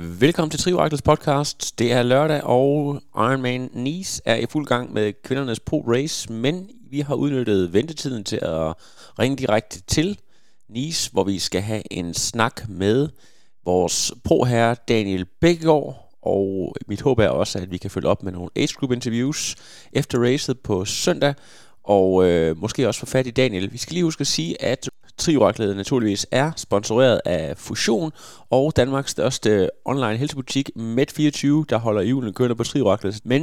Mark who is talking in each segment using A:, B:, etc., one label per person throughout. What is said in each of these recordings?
A: Velkommen til Trioraklets podcast. Det er lørdag, og Ironman Nice er i fuld gang med kvindernes pro race, men vi har udnyttet ventetiden til at ringe direkte til Nice, hvor vi skal have en snak med vores pro-herre Daniel Bækkegaard, og mit håb er også, at vi kan følge op med nogle age group interviews efter racet på søndag, og øh, måske også få fat i Daniel. Vi skal lige huske at sige, at Trioraklet naturligvis er sponsoreret af Fusion og Danmarks største online helsebutik Med24, der holder julen kørende på Trioraklet. Men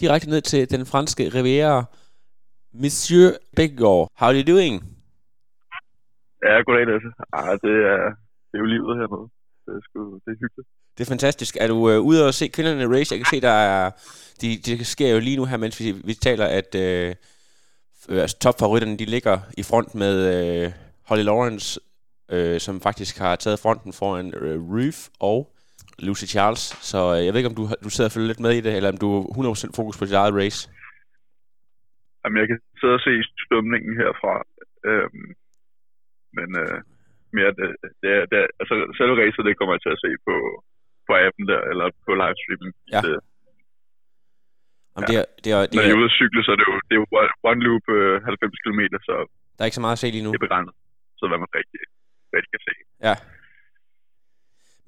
A: direkte ned til den franske Riviera. Monsieur Bækgaard, how are you doing?
B: Ja, goddag Lasse. Ah, det, er, det er jo livet hernede. Det er, sgu, det er hyggeligt.
A: Det er fantastisk. Er du øh, ude og se kvinderne race? Jeg kan se, der er... De, det sker jo lige nu her, mens vi, vi taler, at øh, altså, topfavoritterne de ligger i front med øh, Holly Lawrence, øh, som faktisk har taget fronten foran øh, Reef og Lucy Charles. Så øh, jeg ved ikke, om du, du sidder og følger lidt med i det, eller om du er 100% fokus på dit eget race.
B: Jamen, jeg kan sidde og se stumningen herfra. Øhm, men øh, mere det, det, er, det er, altså selve racet, det kommer jeg til at se på, på appen der, eller på livestreaming.
A: Ja.
B: Det,
A: Jamen, det er, det er, det
B: Når jeg
A: er,
B: er ude at cykle, så er det jo, det er jo one- one loop øh, 90 km, så
A: der er ikke så meget at se lige nu.
B: det er begrænset. Så hvad man rigtig, rigtig kan se.
A: Ja.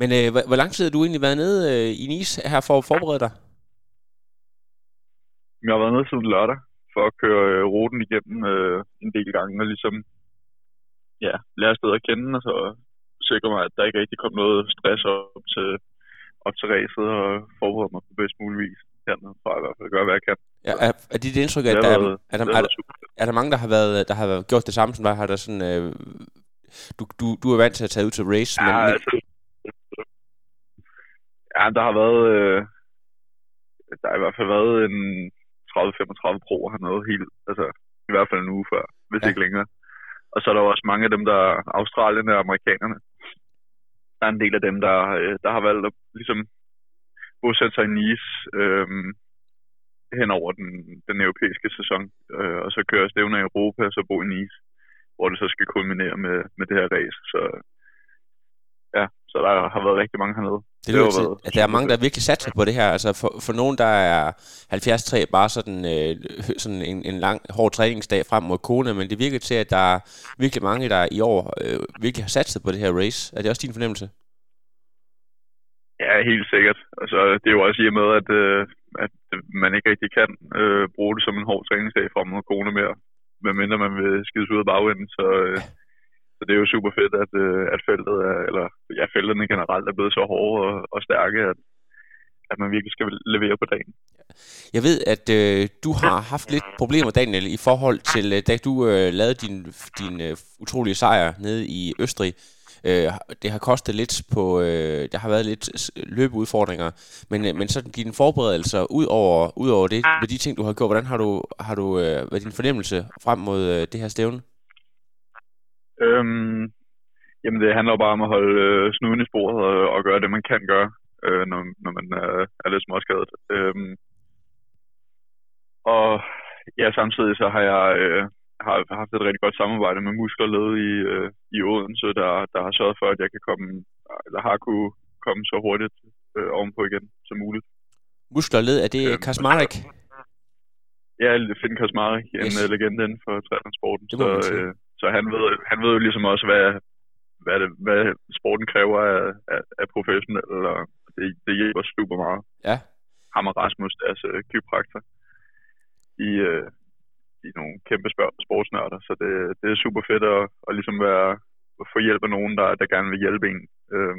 A: Men øh, hvor, hvor lang tid har du egentlig været nede øh, i Nice her for at forberede dig?
B: Jeg har været nede siden lørdag for at køre øh, ruten igennem øh, en del gange, og ligesom ja, lære stedet at kende, og så sikre mig, at der ikke rigtig kom noget stress op til, op til racet, og forberede mig på bedst mulig vis hernede, for at i hvert fald gøre, hvad jeg kan.
A: Ja, er, er dit indtryk,
B: Det
A: at der, er,
B: været-
A: er, der, er,
B: fedt.
A: er der mange, der har været, der har været gjort det samme som dig? Har der sådan, øh, du, du, du er vant til at tage ud til race,
B: Ja,
A: men
B: altså, ja, der har været, øh, der har i hvert fald været en 30-35 proer hernede helt, altså i hvert fald en uge før, hvis
A: ja.
B: ikke længere. Og så er der jo også mange af dem, der er australierne og amerikanerne. Der er en del af dem, der, øh, der har valgt at ligesom bosætte sig i Nice øh, hen over den, den europæiske sæson, øh, og så køre stævner i Europa, og så bo i Nice, hvor det så skal kulminere med, med det her race. Så ja, så der har været rigtig mange hernede.
A: det lyder
B: har
A: til,
B: været
A: at der er mange, der virkelig satser på det her. Altså for, for nogen, der er 73 bare sådan, øh, sådan en, en lang, hård træningsdag frem mod kone, men det virker til, at der er virkelig mange, der i år øh, virkelig har satset på det her race. Er det også din fornemmelse?
B: Ja, helt sikkert. Altså, det er jo også i og med, at, øh, at man ikke rigtig kan øh, bruge det som en hård træningsdag frem mod kone mere, medmindre man vil skides ud af bagenden. Så, øh, så det er jo super fedt, at, øh, at feltet er, eller ja, felterne generelt er blevet så hårde og, og stærke, at, at man virkelig skal levere på dagen.
A: Jeg ved, at øh, du har haft lidt problemer, Daniel, i forhold til, øh, da du øh, lavede din, din øh, utrolige sejr nede i Østrig. Øh, det har kostet lidt på, øh, der har været lidt løbeudfordringer, men, øh, men sådan dine forberedelser, ud over, ud over det, med de ting, du har gjort, hvordan har du, har du øh, været din fornemmelse frem mod øh, det her stævne?
B: Øhm, jamen, det handler bare om at holde øh, snuden i sporet og, og gøre det, man kan gøre, øh, når, når man øh, er lidt småskadet. Øhm, og ja, samtidig så har jeg øh, har haft et rigtig godt samarbejde med muskerled i, øh, i Odense, der, der har sørget for, at jeg kan komme, eller har kunne komme så hurtigt øh, ovenpå igen som muligt.
A: Muskler og led, er det
B: Øhm,
A: Kasmarek?
B: Ja, Finn Kasmarek, en
A: Yes.
B: yes. legende inden for
A: må
B: Så, øh, så han, ved, han ved jo ligesom også, hvad, hvad, det, hvad sporten kræver af, af, af professionelle, og det, det hjælper super meget.
A: Ja.
B: Ham og Rasmus, deres øh, kypraktor, i, øh, i nogle kæmpe sportsnørder, så det, det er super fedt at, at ligesom være, få hjælp af nogen, der, der gerne vil hjælpe en, øh,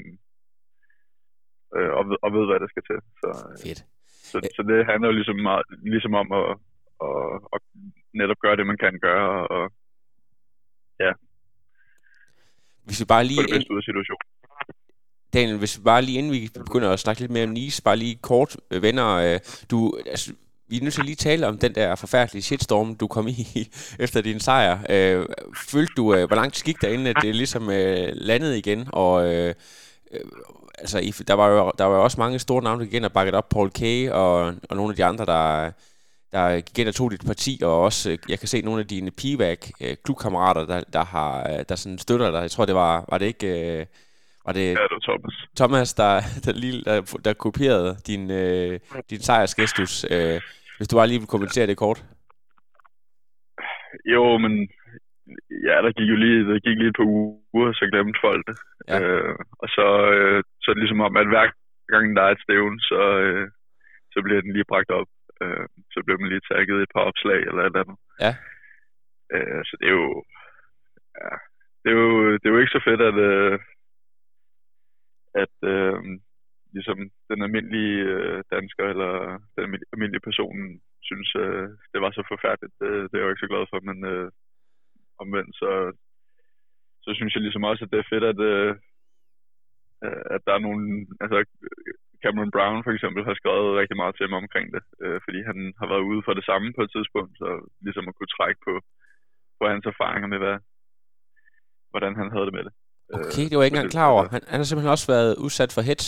B: øh, og, ved, og ved, hvad der skal til. Så, øh,
A: Fedt.
B: så, så det handler jo ligesom, meget, ligesom om at, at, at netop gøre det, man kan gøre, og
A: Hvis vi bare lige
B: det bedste ud af situationen.
A: Daniel, hvis vi bare lige inden vi begynder at snakke lidt mere om Nice, bare lige kort øh, venner, øh, du, altså, vi er nødt til lige tale om den der forfærdelige shitstorm, du kom i efter din sejr. Øh, følte du, øh, hvor langt gik der inden, at det ligesom øh, landede igen, og øh, øh, altså, i, der, var jo, der var jo også mange store navne, der gik ind og bakket op, Paul Kay og, og nogle af de andre, der, der gik ind og tog dit parti, og også, øh, jeg kan se nogle af dine PVAC øh, klubkammerater, der, der, har, øh, der sådan støtter dig. Jeg tror, det var, var det ikke...
B: Var det, ja, det var Thomas.
A: Thomas, der, der, lige, der, der kopierede din, øh, din sejrsgestus. Øh, hvis du bare lige vil kommentere det kort.
B: Jo, men ja, der gik jo lige, der gik lige et par uger, så glemte folk det. Ja. Øh, og så, øh, så er det ligesom om, at hver gang der er et stævn, så, øh, så bliver den lige bragt op. Øh, så bliver man lige tagget et par opslag eller et eller andet.
A: Ja.
B: Øh, så det er jo... Ja, det er jo, det er jo ikke så fedt, at, øh, at øh, ligesom den almindelige øh, dansker eller den almindelige person synes, øh, det var så forfærdeligt. Det, det er jeg jo ikke så glad for, men øh, omvendt så, så synes jeg ligesom også, at det er fedt, at, øh, at der er nogle, altså Cameron Brown for eksempel har skrevet rigtig meget til mig omkring det, øh, fordi han har været ude for det samme på et tidspunkt, så ligesom at kunne trække på, på hans erfaringer med, hvad, hvordan han havde det med det.
A: Okay, det var jeg ikke engang klar over. Han, han har simpelthen også været udsat for hits.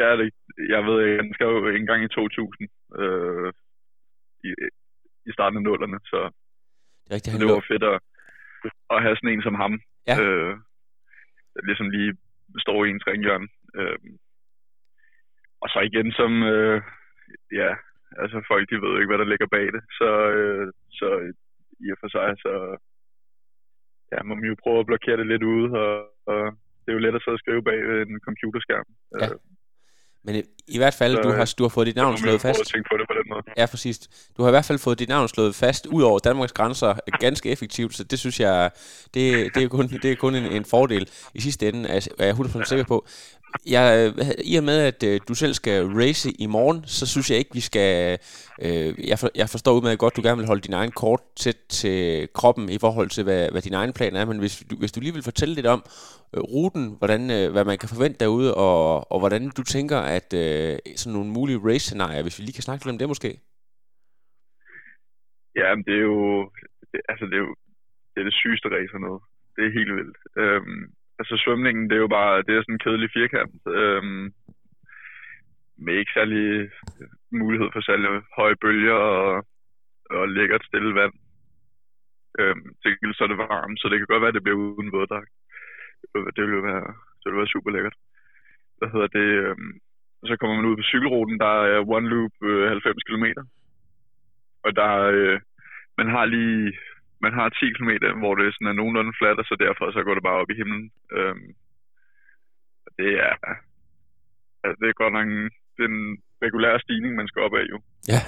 B: Ja, det, jeg ved ikke, han skrev en gang i 2000, øh, i, i starten af nullerne, så
A: det, er rigtigt,
B: han det var fedt at, at have sådan en som ham,
A: ja.
B: øh, der ligesom lige står i ens ringhjørne. Øh, og så igen som, øh, ja, altså folk de ved ikke, hvad der ligger bag det, så, øh, så i og for sig, så ja, må man jo prøve at blokere det lidt ude, og, og det er jo let at sidde og skrive bag en computerskærm.
A: Ja. Øh, men i, i hvert fald, så, du, har, du har fået dit navn slået fast.
B: At tænke på det på den måde.
A: Ja, præcis. Du har i hvert fald fået dit navn slået fast ud over Danmarks grænser ganske effektivt, så det synes jeg, det, det er kun, det er kun en, en fordel i sidste ende, er jeg 100% sikker på. Jeg, øh, I og med, at øh, du selv skal race i morgen, så synes jeg ikke, vi skal... Øh, jeg, for, jeg forstår udmærket godt, at du gerne vil holde din egen kort tæt til kroppen i forhold til, hvad, hvad din egen plan er, men hvis du, hvis du lige vil fortælle lidt om øh, ruten, hvordan, øh, hvad man kan forvente derude, og, og hvordan du tænker, at øh, sådan nogle mulige race-scenarier, hvis vi lige kan snakke lidt om det måske?
B: Ja, men det er jo... Det, altså, det er jo det, er det sygeste race noget. Det er helt vildt. Øhm, altså svømningen, det er jo bare, det er sådan en kedelig firkant, øhm, med ikke særlig øh, mulighed for særlig høje bølger og, og lækkert stille vand. Øhm, til så er det varmt, så det kan godt være, at det bliver uden våddragt. Det ville jo være, det ville være super lækkert. Hvad hedder det? Øhm, så kommer man ud på cykelruten, der er one loop øh, 90 km. Og der, øh, man har lige man har 10 km, hvor det sådan er nogenlunde fladt, og så derfor så går det bare op i himlen. Øhm, det er, altså, det er godt nok en, det er en regulær stigning, man skal op af jo.
A: Ja.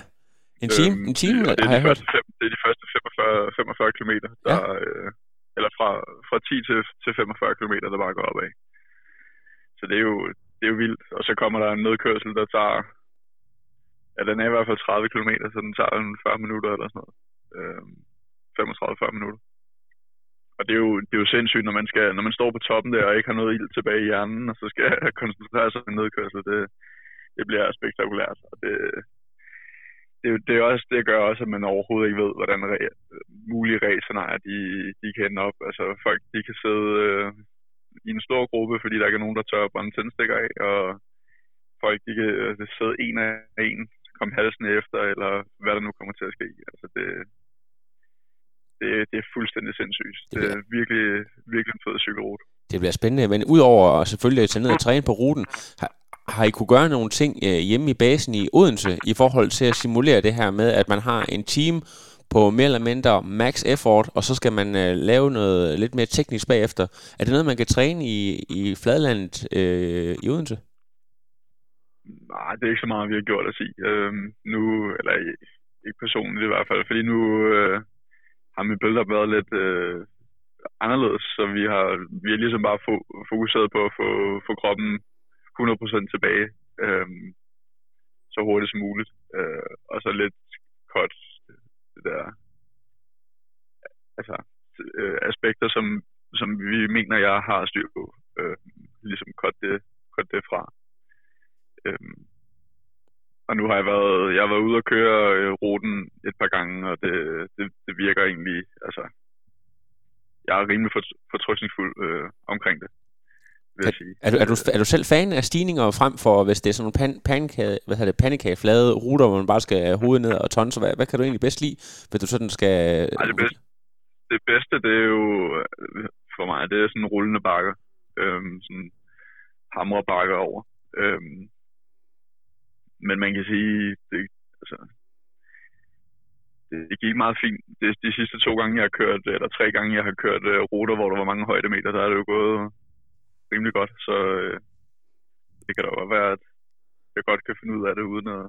A: En time, øhm, en time
B: det er, har de første fem, det er de første 45, 45 km, der, ja. øh, eller fra, fra 10 til, til 45 km, der bare går op af. Så det er jo, det er jo vildt. Og så kommer der en nedkørsel, der tager, ja, den er i hvert fald 30 km, så den tager 40 minutter eller sådan noget. Øhm, 35-40 minutter. Og det er, jo, det er jo sindssygt, når man, skal, når man står på toppen der og ikke har noget ild tilbage i hjernen, og så skal koncentrere sig om nedkørsel. Det, det bliver spektakulært. Og det, det, det, er også, det gør også, at man overhovedet ikke ved, hvordan re, mulige racerscenarier de, de kan ende op. Altså folk de kan sidde øh, i en stor gruppe, fordi der ikke er nogen, der tør at brænde tændstikker af, og folk de kan øh, sidde en af en, komme halsen efter, eller hvad der nu kommer til at ske. Altså det, det, det er fuldstændig sindssygt. Det, bliver... det er virkelig, virkelig en fed cykelrute.
A: Det bliver spændende, men udover selvfølgelig at tage ned og træne på ruten, har, har I kunne gøre nogle ting øh, hjemme i basen i Odense i forhold til at simulere det her med, at man har en team på mere eller mindre max effort, og så skal man øh, lave noget lidt mere teknisk bagefter. Er det noget, man kan træne i, i fladlandet øh, i Odense?
B: Nej, det er ikke så meget, vi har gjort at sige. Øh, nu, eller ikke personligt i hvert fald, fordi nu, øh, har min billeder været lidt øh, anderledes, så vi har, vi har ligesom bare fo- fokuseret på at få, få kroppen 100% tilbage øh, så hurtigt som muligt. Øh, og så lidt kort det der altså, øh, aspekter, som, som vi mener, jeg har styr på. Øh, ligesom cut det, cut det fra. Øhm, og nu har jeg været, jeg har været ude og køre øh, ruten et par gange, og det, det, det virker egentlig, altså, jeg er rimelig fortrystningsfuld øh, omkring det vil jeg sige.
A: Er du, er, du, selv fan af stigninger frem for, hvis det er sådan nogle pan, pankage, hvad hedder det, pandekageflade ruter, hvor man bare skal have hovedet ned og tonse? Hvad, hvad kan du egentlig bedst lide, hvis du sådan skal...
B: Ej, det, bedste, det bedste, det er jo øh, for mig, det er sådan rullende bakker. Øhm, sådan hamre bakker over. Øhm, men man kan sige, det, altså, det, gik meget fint. De, de sidste to gange, jeg har kørt, eller tre gange, jeg har kørt uh, ruter, hvor der var mange højdemeter, der er det jo gået rimelig godt, så øh, det kan da godt være, at jeg godt kan finde ud af det, uden at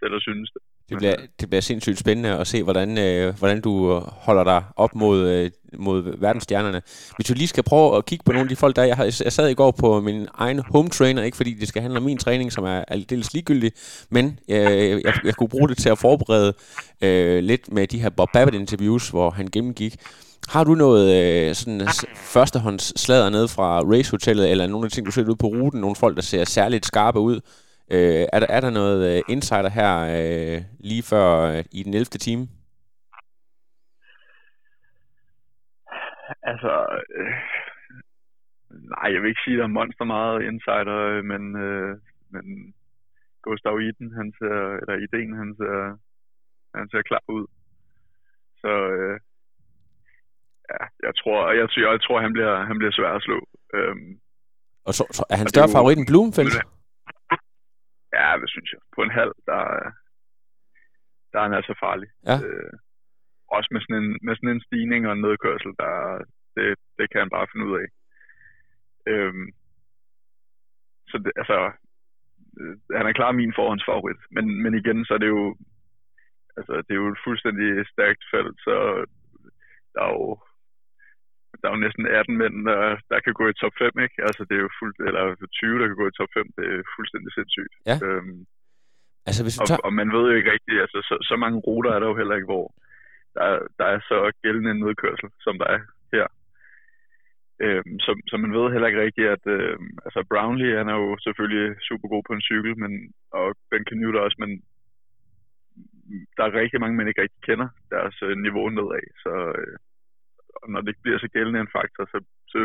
B: selv at synes det.
A: Det bliver, det bliver sindssygt spændende at se, hvordan, øh, hvordan du holder dig op mod, øh, mod verdensstjernerne. Hvis du lige skal prøve at kigge på nogle af de folk, der jeg, har, jeg sad i går på min egen home trainer, ikke fordi det skal handle om min træning, som er aldeles ligegyldig, men øh, jeg, jeg kunne bruge det til at forberede øh, lidt med de her Bob Babbitt interviews, hvor han gennemgik har du noget øh, sådan førstehånds slader ned fra racehotellet, eller nogle af de ting, du ser ud på ruten, nogle folk, der ser særligt skarpe ud? Øh, er, der, er der noget øh, insider her øh, lige før øh, i den 11. time?
B: Altså, øh, nej, jeg vil ikke sige, at der er monster meget insider, øh, men, øh, men Gustav Iden, han ser, eller ideen, han ser, han ser klar ud. Så øh, ja, jeg tror, jeg, jeg, jeg tror han bliver, han bliver svær at slå. Øhm,
A: og så, så er han større favorit end Blumenfeldt?
B: Ja, det synes jeg. På en halv, der, der er han altså farlig.
A: Ja.
B: Øh, også med sådan, en, med sådan en stigning og en nedkørsel, der, det, det kan han bare finde ud af. Øhm, så det, altså, øh, han er klar min forhåndsfavorit. Men, men igen, så er det jo, altså, det er jo et fuldstændig stærkt felt, så der er jo der er jo næsten 18 mænd, der, der kan gå i top 5, ikke? Altså, det er jo fuldt, eller 20, der kan gå i top 5. Det er fuldstændig sindssygt.
A: Ja. Øhm, altså, hvis du
B: tager... og, og, man ved jo ikke rigtigt, altså, så, så mange ruter er der jo heller ikke, hvor der, der er så gældende en nedkørsel, som der er her. Øhm, så, så man ved heller ikke rigtigt, at øhm, altså Brownlee, han er jo selvfølgelig super god på en cykel, men, og Ben Canute også, men der er rigtig mange, man ikke rigtig kender deres øh, niveau nedad. Så, øh, og når det ikke bliver så gældende en faktor, så, så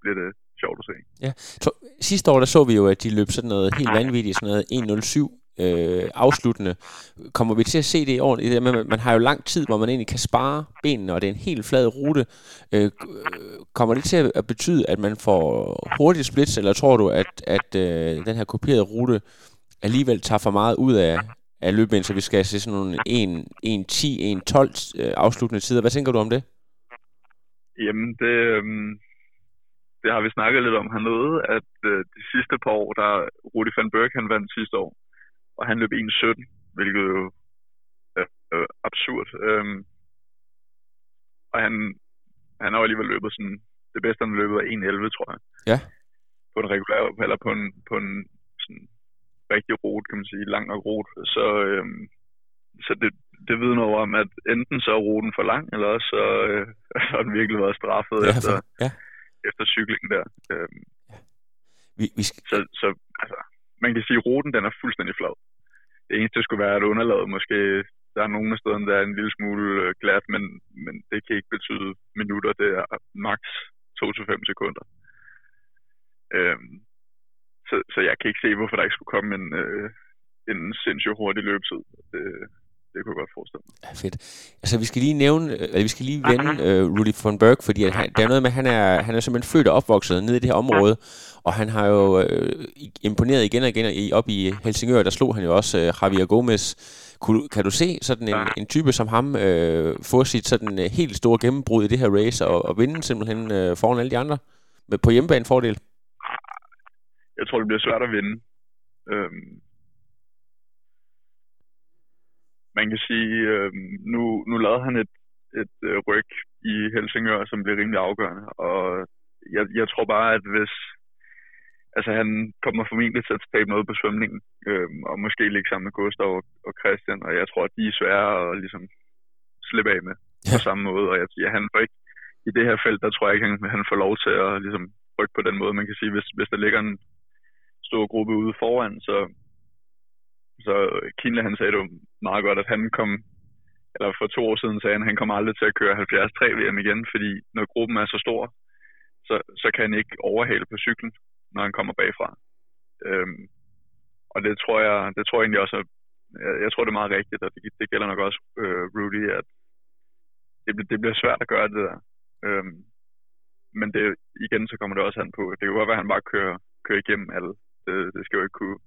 B: bliver det sjovt at se.
A: Ja. Så, sidste år der så vi jo, at de løb sådan noget helt vanvittigt, sådan noget 107 øh, afsluttende. Kommer vi til at se det i år? Man, man har jo lang tid, hvor man egentlig kan spare benene, og det er en helt flad rute. Øh, kommer det til at betyde, at man får hurtigt splits, eller tror du, at, at øh, den her kopierede rute alligevel tager for meget ud af, af løbet, så vi skal se sådan nogle 1-10, 1-12 øh, afsluttende tider. Hvad tænker du om det?
B: Jamen, det, øhm, det har vi snakket lidt om hernede, at øh, de sidste par år, der Rudi van Berg, han vandt sidste år, og han løb 1.17, hvilket jo er øh, absurd. Øhm, og han, han har alligevel løbet sådan, det bedste han løbet er 1.11, tror jeg.
A: Ja.
B: På en regulær, eller på en, på en sådan rigtig rute, kan man sige, lang og rute. Så, øhm, så det, det vidner over om, at enten så er ruten for lang, eller også så, øh, har den virkelig været straffet ja, efter, ja. efter cyklingen der. Øhm, ja.
A: vi, vi skal...
B: Så, så altså, man kan sige, at ruten den er fuldstændig flad. Det eneste skulle være, at underlaget måske, der er nogle af stederne, der er en lille smule øh, glat, men, men det kan ikke betyde minutter. Det er maks 2-5 sekunder. Øhm, så, så jeg kan ikke se, hvorfor der ikke skulle komme en, øh, en sindssygt hurtig løbetid. Det, det kunne jeg godt forestille mig.
A: Ja, fedt. Altså, vi skal lige nævne, eller vi skal lige vende uh, Rudy von Berg, fordi at han, der er noget med, at han er, han er simpelthen født og opvokset nede i det her område, og han har jo uh, imponeret igen og igen, og op i Helsingør, der slog han jo også uh, Javier Gomez. Kunne, kan du se sådan en, en type som ham uh, få sit sådan uh, helt store gennembrud i det her race, og, og vinde simpelthen uh, foran alle de andre med, på hjemmebane fordel?
B: Jeg tror, det bliver svært at vinde. Øhm, man kan sige, øh, nu, nu lavede han et, et øh, ryg i Helsingør, som blev rimelig afgørende. Og jeg, jeg tror bare, at hvis... Altså, han kommer formentlig til at tabe noget på svømningen, øh, og måske ligge sammen med Gustav og, og Christian, og jeg tror, at de er svære at ligesom slippe af med ja. på samme måde. Og jeg, ja, han får ikke, i det her felt, der tror jeg ikke, han, han får lov til at ligesom trygt på den måde. Man kan sige, hvis, hvis der ligger en stor gruppe ude foran, så, så Kinle han sagde det jo meget godt, at han kom, eller for to år siden sagde han, at han kommer aldrig til at køre 73 VM igen, fordi når gruppen er så stor, så, så kan han ikke overhale på cyklen, når han kommer bagfra. Øhm, og det tror jeg, det tror jeg egentlig også, jeg, jeg tror det er meget rigtigt, og det, det gælder nok også øh, Rudy, at det, det bliver svært at gøre det der. Øhm, men det, igen, så kommer det også an på, det kan godt være, at han bare kører, kører igennem alle. Det, det skal jo ikke kunne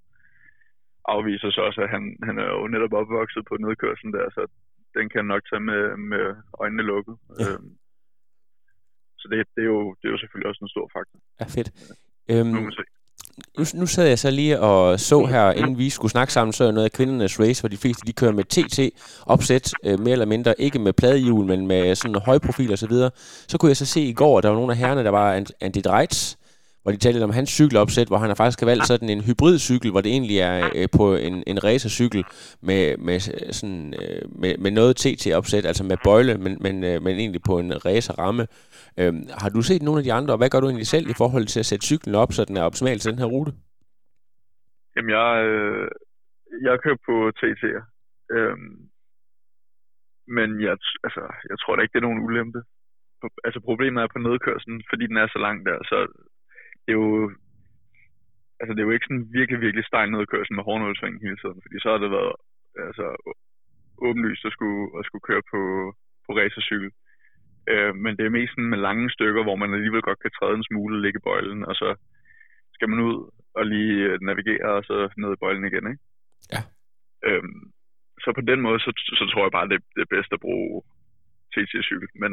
B: afvise sig også, at han, han er jo netop opvokset på nedkørslen der, så den kan han nok tage med, med øjnene lukket. Ja. Øhm, så det, det, er jo, det er jo selvfølgelig også en stor faktor.
A: Ja, fedt. Øhm, nu, nu, nu sad jeg så lige og så her, inden vi skulle snakke sammen, så er noget af kvindernes race, hvor de fleste de kører med TT-opsæt, øh, mere eller mindre, ikke med pladehjul, men med sådan højprofil og så videre. Så kunne jeg så se i går, at der var nogle af herrerne, der var Andy Dreitz, hvor de talte om hans cykelopsæt, hvor han har faktisk valgt sådan en hybridcykel, hvor det egentlig er øh, på en, en racercykel med, med, sådan, øh, med, med noget TT-opsæt, altså med bøjle, men, men, øh, men egentlig på en racerramme. Øh, har du set nogle af de andre, og hvad gør du egentlig selv i forhold til at sætte cyklen op, så den er optimal til den her rute?
B: Jamen, jeg, øh, jeg kører på TT'er. Øh, men jeg, altså, jeg tror da ikke, det er nogen ulempe. Altså problemet er på nedkørslen, fordi den er så lang der, så det er jo altså det er jo ikke sådan virkelig, virkelig stejl nedkørsel med hårdnålsving hele tiden, fordi så har det været altså, åbenlyst at skulle, at skulle køre på, på racercykel. Øh, men det er mest sådan med lange stykker, hvor man alligevel godt kan træde en smule, ligge i bøjlen, og så skal man ud og lige øh, navigere, og så ned i bøjlen igen, ikke?
A: Ja.
B: Øhm, så på den måde, så, så tror jeg bare, det, det er bedst at bruge TT-cykel. Men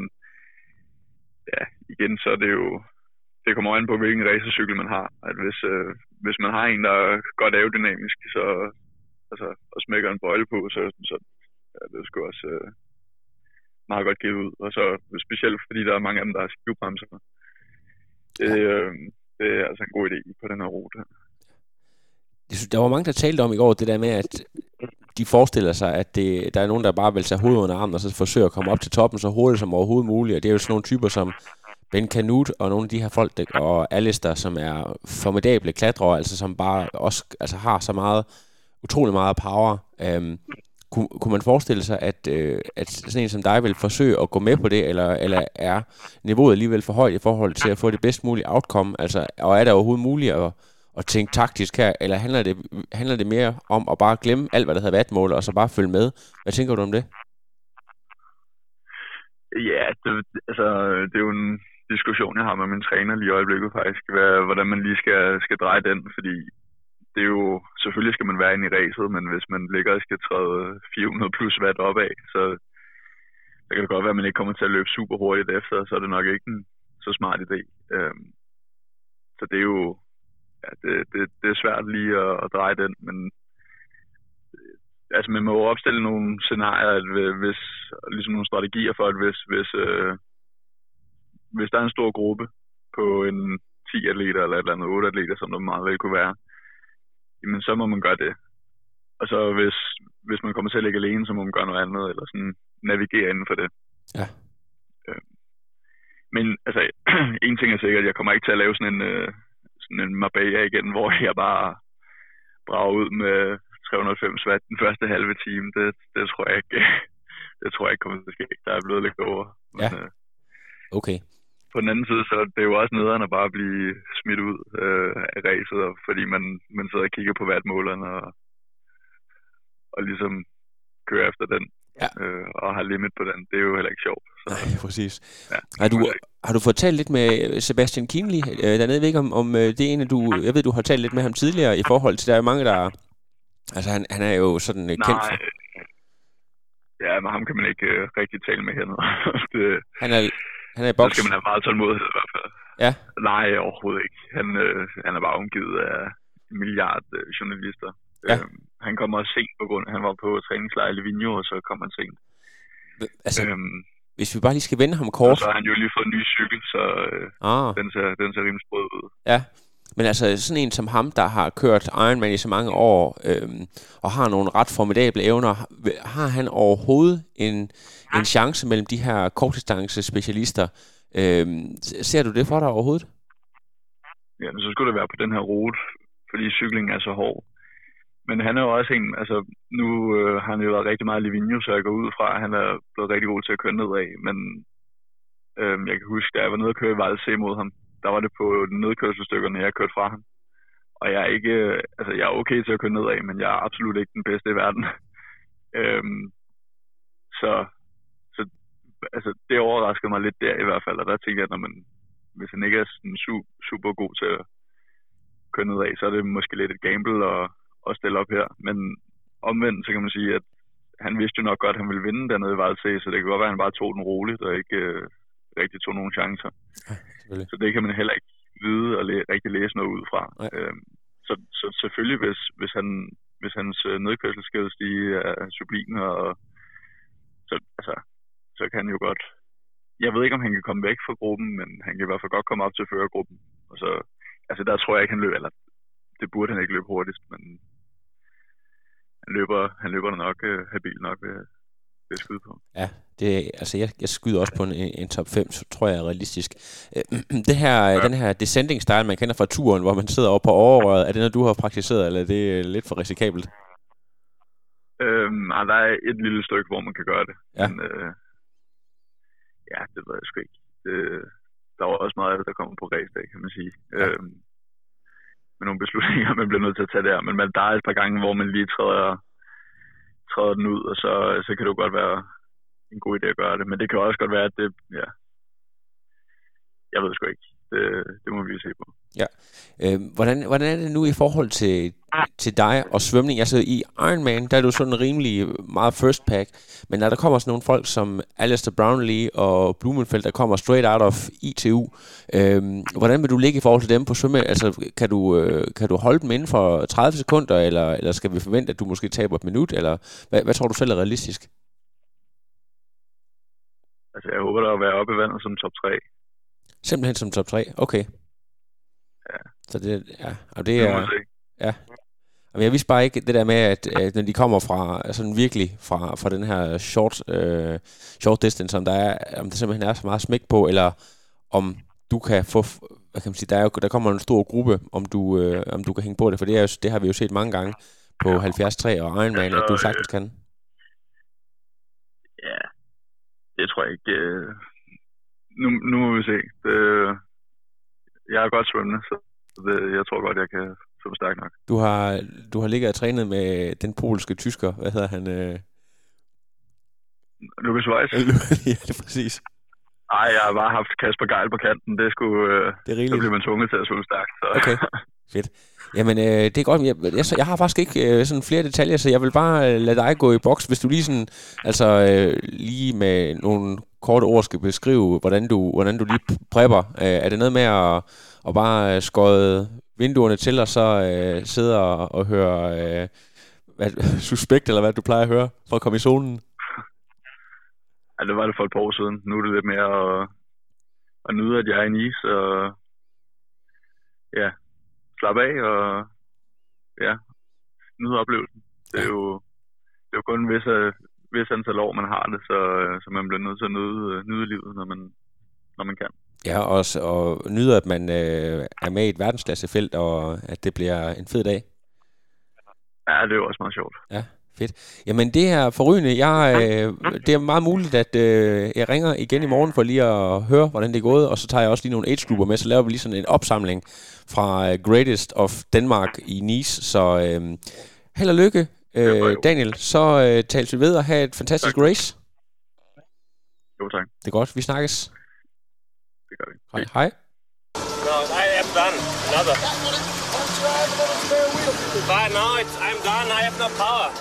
B: ja, igen, så er det jo, det kommer an på, hvilken racercykel man har. At hvis, øh, hvis man har en, der er godt aerodynamisk, så altså, og smækker en bøjle på, så, så ja, det er sgu også øh, meget godt givet ud. Og så specielt fordi der er mange af dem, der har skivbremser. Det, øh, det er altså en god idé på den her rute.
A: Der var mange, der talte om i går det der med, at de forestiller sig, at det, der er nogen, der bare vil tage hovedet under armen og så forsøger at komme op til toppen så hurtigt som overhovedet muligt. Og det er jo sådan nogle typer som Ben Canute og nogle af de her folk, der, og Alistair, som er formidable klatrere, altså som bare også altså har så meget, utrolig meget power. Øhm, kunne, kunne man forestille sig, at, øh, at sådan en som dig vil forsøge at gå med på det, eller, eller er niveauet alligevel for højt i forhold til at få det bedst mulige outcome? Altså, og er det overhovedet muligt at, at tænke taktisk her, eller handler det, handler det mere om at bare glemme alt, hvad der hedder vatmål, og så bare følge med? Hvad tænker du om det?
B: Ja, det, altså, det er jo en, diskussion, jeg har med min træner lige i øjeblikket faktisk, hvad, hvordan man lige skal, skal dreje den, fordi det er jo, selvfølgelig skal man være inde i ræset, men hvis man ligger og skal træde 400 plus watt opad, så, så kan det godt være, at man ikke kommer til at løbe super hurtigt efter, så er det nok ikke en så smart idé. Øhm, så det er jo, ja, det, det, det er svært lige at, at dreje den, men øh, altså man må jo opstille nogle scenarier, at hvis, ligesom nogle strategier for, at hvis, hvis øh, hvis der er en stor gruppe på en 10 atleter eller et eller andet 8 atleter, som der meget vel kunne være, jamen så må man gøre det. Og så hvis, hvis man kommer til at ligge alene, så må man gøre noget andet, eller sådan navigere inden for det.
A: Ja.
B: Øh, men altså, en ting er sikkert, jeg kommer ikke til at lave sådan en, øh, sådan en Marbella igen, hvor jeg bare brager ud med 390 watt den første halve time. Det, det tror jeg ikke, det tror jeg ikke kommer til at ske. Der er blevet lidt over.
A: Men, ja. Øh, okay
B: på den anden side, så det er jo også nederen at bare blive smidt ud øh, af racet, fordi man, man sidder og kigger på vatmålerne og, og ligesom kører efter den.
A: Ja.
B: Øh, og har limit på den. Det er jo heller ikke sjovt. Så.
A: Nej, præcis. Ja, har, du, har du fået talt lidt med Sebastian Kienli øh, dernede? Jeg ved ikke, om, om øh, det er en af du... Jeg ved, du har talt lidt med ham tidligere i forhold til... Der er jo mange, der... Altså, han, han er jo sådan uh, kendt for...
B: Ja, men ham kan man ikke uh, rigtig tale med hernede. det,
A: han er han er i boks.
B: Så skal man have meget tålmodighed i hvert fald.
A: Ja.
B: Nej, overhovedet ikke. Han, øh, han er bare omgivet af en milliard øh, journalister.
A: Ja.
B: Øhm, han kommer også sent på grund af, han var på træningslejr i Livigno, og så kom han sent.
A: Altså, øhm, hvis vi bare lige skal vende ham kort.
B: Og så har han jo lige fået en ny cykel, så øh,
A: ah.
B: den, ser, den ser rimelig sprød ud.
A: Ja, men altså sådan en som ham, der har kørt Ironman i så mange år, øhm, og har nogle ret formidable evner, har han overhovedet en, en chance mellem de her kortdistance specialister? Øhm, ser du det for dig overhovedet?
B: ja, så skulle det være på den her rute, fordi cykling er så hård. Men han er jo også en, altså nu øh, har han jo været rigtig meget Livigno, så jeg går ud fra, at han er blevet rigtig god til at køre nedad. Men øh, jeg kan huske, da jeg var nede og køre i Valse mod ham, der var det på nedkørselsstykkerne, jeg kørte fra ham. Og jeg er ikke, øh, altså jeg er okay til at køre nedad, men jeg er absolut ikke den bedste i verden. øhm, så, så altså, det overraskede mig lidt der i hvert fald, og der tænkte jeg, når man, hvis han ikke er sådan super, super god til at køre nedad, så er det måske lidt et gamble at, at stille op her. Men omvendt, så kan man sige, at han vidste jo nok godt, at han ville vinde dernede i Valse, så det kan godt være, at han bare tog den roligt og ikke øh, rigtig tog nogen chancer. Ja, så det kan man heller ikke vide og læ- rigtig læse noget ud fra. Øhm, så, så selvfølgelig, hvis, hvis, han, hvis hans øh, nedkørselsskadestige er sublim, og så, altså, så kan han jo godt... Jeg ved ikke, om han kan komme væk fra gruppen, men han kan i hvert fald godt komme op til førergruppen. Og så, altså der tror jeg ikke, han løber, eller det burde han ikke løbe hurtigst, men han løber, han løber nok øh, habil nok ved, ved at skyde på.
A: Ja, det, altså jeg, jeg skyder også på en, en top 5, så tror jeg er realistisk. Øh, det her, ja. Den her descending style, man kender fra turen, hvor man sidder oppe på overrøret, er det noget, du har praktiseret, eller er det lidt for risikabelt?
B: Øhm, nej, der er et lille stykke, hvor man kan gøre det.
A: Ja.
B: Men, øh, ja, det ved jeg sgu ikke. Det, der var også meget af det, der kommer på racedag, kan man sige. Ja. Øhm, med nogle beslutninger, man bliver nødt til at tage der. Men man, der er et par gange, hvor man lige træder, træder den ud, og så, så kan det jo godt være en god idé at gøre det. Men det kan også godt være, at det, ja, jeg ved sgu ikke. Det, det må vi se på.
A: Ja. Øh, hvordan, hvordan er det nu i forhold til, til dig og svømning? Altså i Ironman, der er du sådan rimelig meget first pack, men når der kommer sådan nogle folk som Alistair Brownlee og Blumenfeldt, der kommer straight out of ITU, øh, hvordan vil du ligge i forhold til dem på svømme? Altså kan du, øh, kan du holde dem inden for 30 sekunder, eller, eller skal vi forvente, at du måske taber et minut, eller hvad, hvad tror du selv er realistisk?
B: Altså jeg håber, der vil være oppe i vandet som top 3.
A: Simpelthen som top 3? Okay.
B: Ja.
A: Så det, ja, og det
B: Det
A: er... Ja. Jamen, jeg vidste bare ikke det der med, at, at når de kommer fra sådan virkelig fra, fra den her short, øh, short distance, om der, er, om der simpelthen er så meget smæk på, eller om du kan få, hvad kan man sige, der, er jo, der kommer en stor gruppe, om du, øh, om du kan hænge på det, for det, er jo, det har vi jo set mange gange på 73 og Ironman, at du sagtens kan.
B: Ja, det tror jeg ikke. øh, Nu, nu må vi se. Det, jeg er godt svømmende, så det, jeg tror godt, jeg kan svømme stærkt nok.
A: Du har, du har ligget og trænet med den polske tysker, hvad hedder han? Øh?
B: Lukas Weiss?
A: ja, det er præcis.
B: Nej, jeg har bare haft Kasper Geil på kanten. Det skulle, øh,
A: Det er
B: så
A: rigeligt.
B: bliver man tvunget til at svømme stærkt. Så.
A: Okay. Fedt. Jamen, øh, det er godt. Jeg, jeg, jeg har faktisk ikke øh, sådan flere detaljer, så jeg vil bare øh, lade dig gå i boks, hvis du lige sådan, altså øh, lige med nogle korte ord skal beskrive, hvordan du, hvordan du lige prepper. Øh, er det noget med at, at bare øh, skåde vinduerne til, og så øh, sidde og, og høre øh, hvad, suspekt, eller hvad du plejer at høre, for at komme i zonen?
B: Ja, det var det for et par år siden. Nu er det lidt mere at, at nyde, at jeg er i Nice, og ja, slappe af, og ja, nyde oplevelsen. Det er jo, det er jo kun en vis, øh, vis antal år, man har det, så, så man bliver nødt til at nyde, nyde livet, når man, når man kan.
A: Ja, og, s- og nyder, at man øh, er med i et verdensklassefelt, og at det bliver en fed dag.
B: Ja, det er jo også meget sjovt.
A: Ja, fedt. Jamen det er forrygende. Jeg, øh, det er meget muligt, at øh, jeg ringer igen i morgen for lige at høre, hvordan det er gået, og så tager jeg også lige nogle age-grupper med, så laver vi lige sådan en opsamling fra øh, Greatest of Denmark i Nice. Så øh, held og lykke, øh, Daniel. Så øh, tales vi ved og have et fantastisk race.
B: Jo, tak.
A: Det er godt. Vi snakkes.
B: Det gør vi.
A: Hej. Hej.
C: No, I am done. Another. But no, it's, I'm done. I have no power.